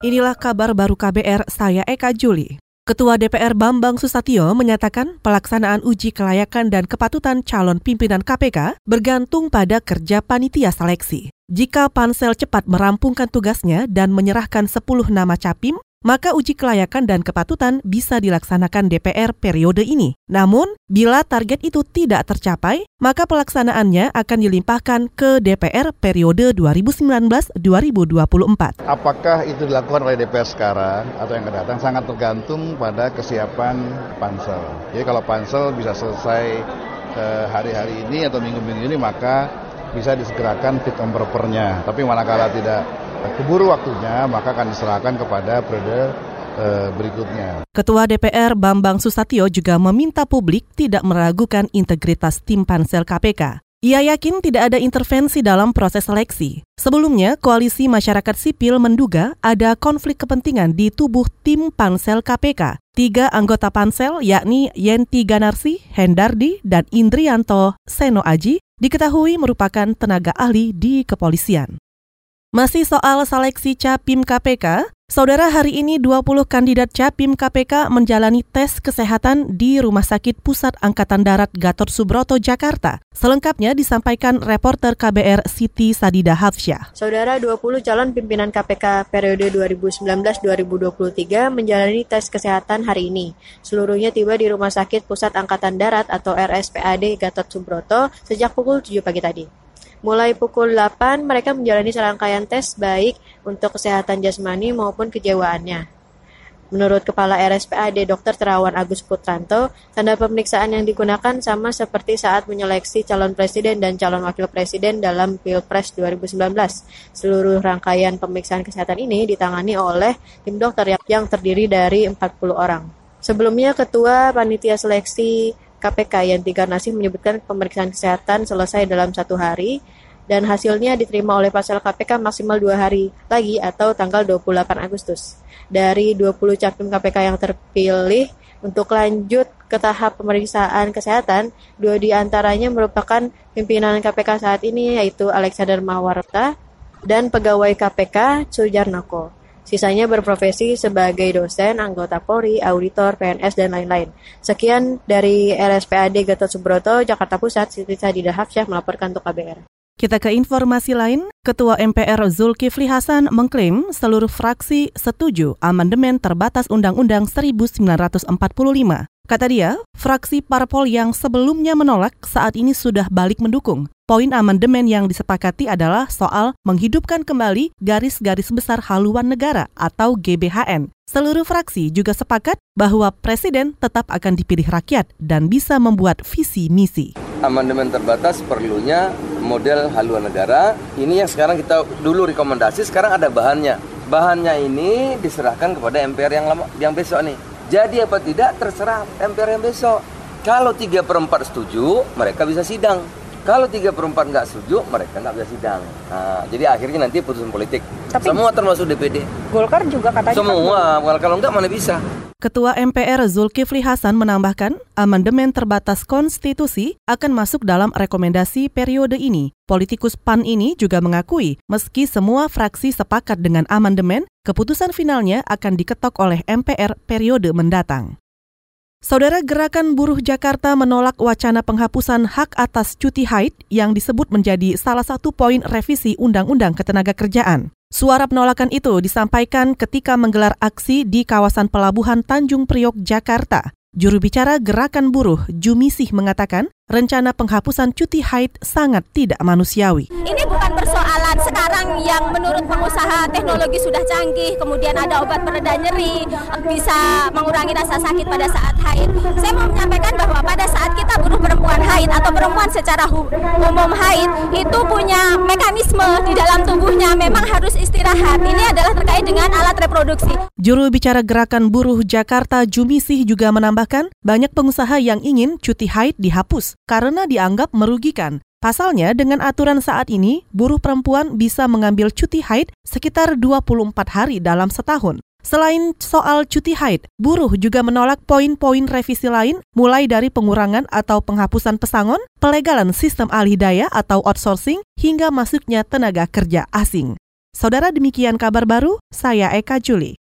Inilah kabar baru KBR, saya Eka Juli. Ketua DPR Bambang Susatyo menyatakan pelaksanaan uji kelayakan dan kepatutan calon pimpinan KPK bergantung pada kerja panitia seleksi. Jika pansel cepat merampungkan tugasnya dan menyerahkan 10 nama capim, maka uji kelayakan dan kepatutan bisa dilaksanakan DPR periode ini. Namun, bila target itu tidak tercapai, maka pelaksanaannya akan dilimpahkan ke DPR periode 2019-2024. Apakah itu dilakukan oleh DPR sekarang atau yang akan datang sangat tergantung pada kesiapan pansel. Jadi kalau pansel bisa selesai eh, hari-hari ini atau minggu-minggu ini, maka bisa disegerakan fit and propernya. Tapi manakala tidak keburu waktunya maka akan diserahkan kepada periode eh, berikutnya. Ketua DPR Bambang Susatyo juga meminta publik tidak meragukan integritas tim pansel KPK. Ia yakin tidak ada intervensi dalam proses seleksi. Sebelumnya, Koalisi Masyarakat Sipil menduga ada konflik kepentingan di tubuh tim pansel KPK. Tiga anggota pansel, yakni Yenti Ganarsi, Hendardi, dan Indrianto Seno Aji, diketahui merupakan tenaga ahli di kepolisian. Masih soal seleksi Capim KPK, Saudara hari ini 20 kandidat Capim KPK menjalani tes kesehatan di Rumah Sakit Pusat Angkatan Darat Gatot Subroto, Jakarta. Selengkapnya disampaikan reporter KBR Siti Sadida Hafsyah. Saudara 20 calon pimpinan KPK periode 2019-2023 menjalani tes kesehatan hari ini. Seluruhnya tiba di Rumah Sakit Pusat Angkatan Darat atau RSPAD Gatot Subroto sejak pukul 7 pagi tadi. Mulai pukul 8, mereka menjalani serangkaian tes baik untuk kesehatan jasmani maupun kejiwaannya. Menurut Kepala RSPAD Dr. Terawan Agus Putranto, tanda pemeriksaan yang digunakan sama seperti saat menyeleksi calon presiden dan calon wakil presiden dalam Pilpres 2019. Seluruh rangkaian pemeriksaan kesehatan ini ditangani oleh tim dokter yang terdiri dari 40 orang. Sebelumnya, Ketua Panitia Seleksi KPK yang tiga Nasih menyebutkan pemeriksaan kesehatan selesai dalam satu hari dan hasilnya diterima oleh pasal KPK maksimal dua hari lagi atau tanggal 28 Agustus. Dari 20 capim KPK yang terpilih untuk lanjut ke tahap pemeriksaan kesehatan, dua di antaranya merupakan pimpinan KPK saat ini yaitu Alexander Mawarta dan pegawai KPK Sujarnako. Sisanya berprofesi sebagai dosen, anggota Polri, auditor, PNS, dan lain-lain. Sekian dari RSPAD Gatot Subroto, Jakarta Pusat, Siti Sadidah Hafsyah melaporkan untuk KBR. Kita ke informasi lain, Ketua MPR Zulkifli Hasan mengklaim seluruh fraksi setuju amandemen terbatas Undang-Undang 1945. Kata dia, fraksi parpol yang sebelumnya menolak saat ini sudah balik mendukung. Poin amandemen yang disepakati adalah soal menghidupkan kembali garis-garis besar haluan negara atau GBHN. Seluruh fraksi juga sepakat bahwa presiden tetap akan dipilih rakyat dan bisa membuat visi misi. Amandemen terbatas perlunya model haluan negara. Ini yang sekarang kita dulu rekomendasi, sekarang ada bahannya. Bahannya ini diserahkan kepada MPR yang lama, yang besok nih. Jadi apa tidak terserah MPR yang besok. Kalau 3 per 4 setuju, mereka bisa sidang. Kalau tiga perempat nggak setuju, mereka nggak bisa sidang. Nah, jadi akhirnya nanti putusan politik. Tapi Semua termasuk DPD. Golkar juga katanya. Semua, kan kalau nggak mana bisa. Ketua MPR Zulkifli Hasan menambahkan, amandemen terbatas konstitusi akan masuk dalam rekomendasi periode ini. Politikus PAN ini juga mengakui, meski semua fraksi sepakat dengan amandemen, keputusan finalnya akan diketok oleh MPR periode mendatang. Saudara Gerakan Buruh Jakarta menolak wacana penghapusan hak atas cuti haid yang disebut menjadi salah satu poin revisi Undang-Undang Ketenagakerjaan. Suara penolakan itu disampaikan ketika menggelar aksi di kawasan Pelabuhan Tanjung Priok, Jakarta. Juru bicara Gerakan Buruh, Jumisih mengatakan, rencana penghapusan cuti haid sangat tidak manusiawi. Ini bukan persoalan sekarang yang menurut pengusaha teknologi sudah canggih, kemudian ada obat pereda nyeri, bisa mengurangi rasa sakit pada saat haid. Saya mau menyampaikan bahwa pada saat kita buruh perempuan haid atau perempuan secara umum haid, itu punya mekanisme di dalam tubuhnya memang harus istirahat. Ini adalah terkait dengan alat reproduksi. Juru bicara Gerakan Buruh Jakarta Jumisih juga menambahkan Bahkan, banyak pengusaha yang ingin cuti haid dihapus karena dianggap merugikan. Pasalnya, dengan aturan saat ini, buruh perempuan bisa mengambil cuti haid sekitar 24 hari dalam setahun. Selain soal cuti haid, buruh juga menolak poin-poin revisi lain mulai dari pengurangan atau penghapusan pesangon, pelegalan sistem alih daya atau outsourcing, hingga masuknya tenaga kerja asing. Saudara demikian kabar baru, saya Eka Juli.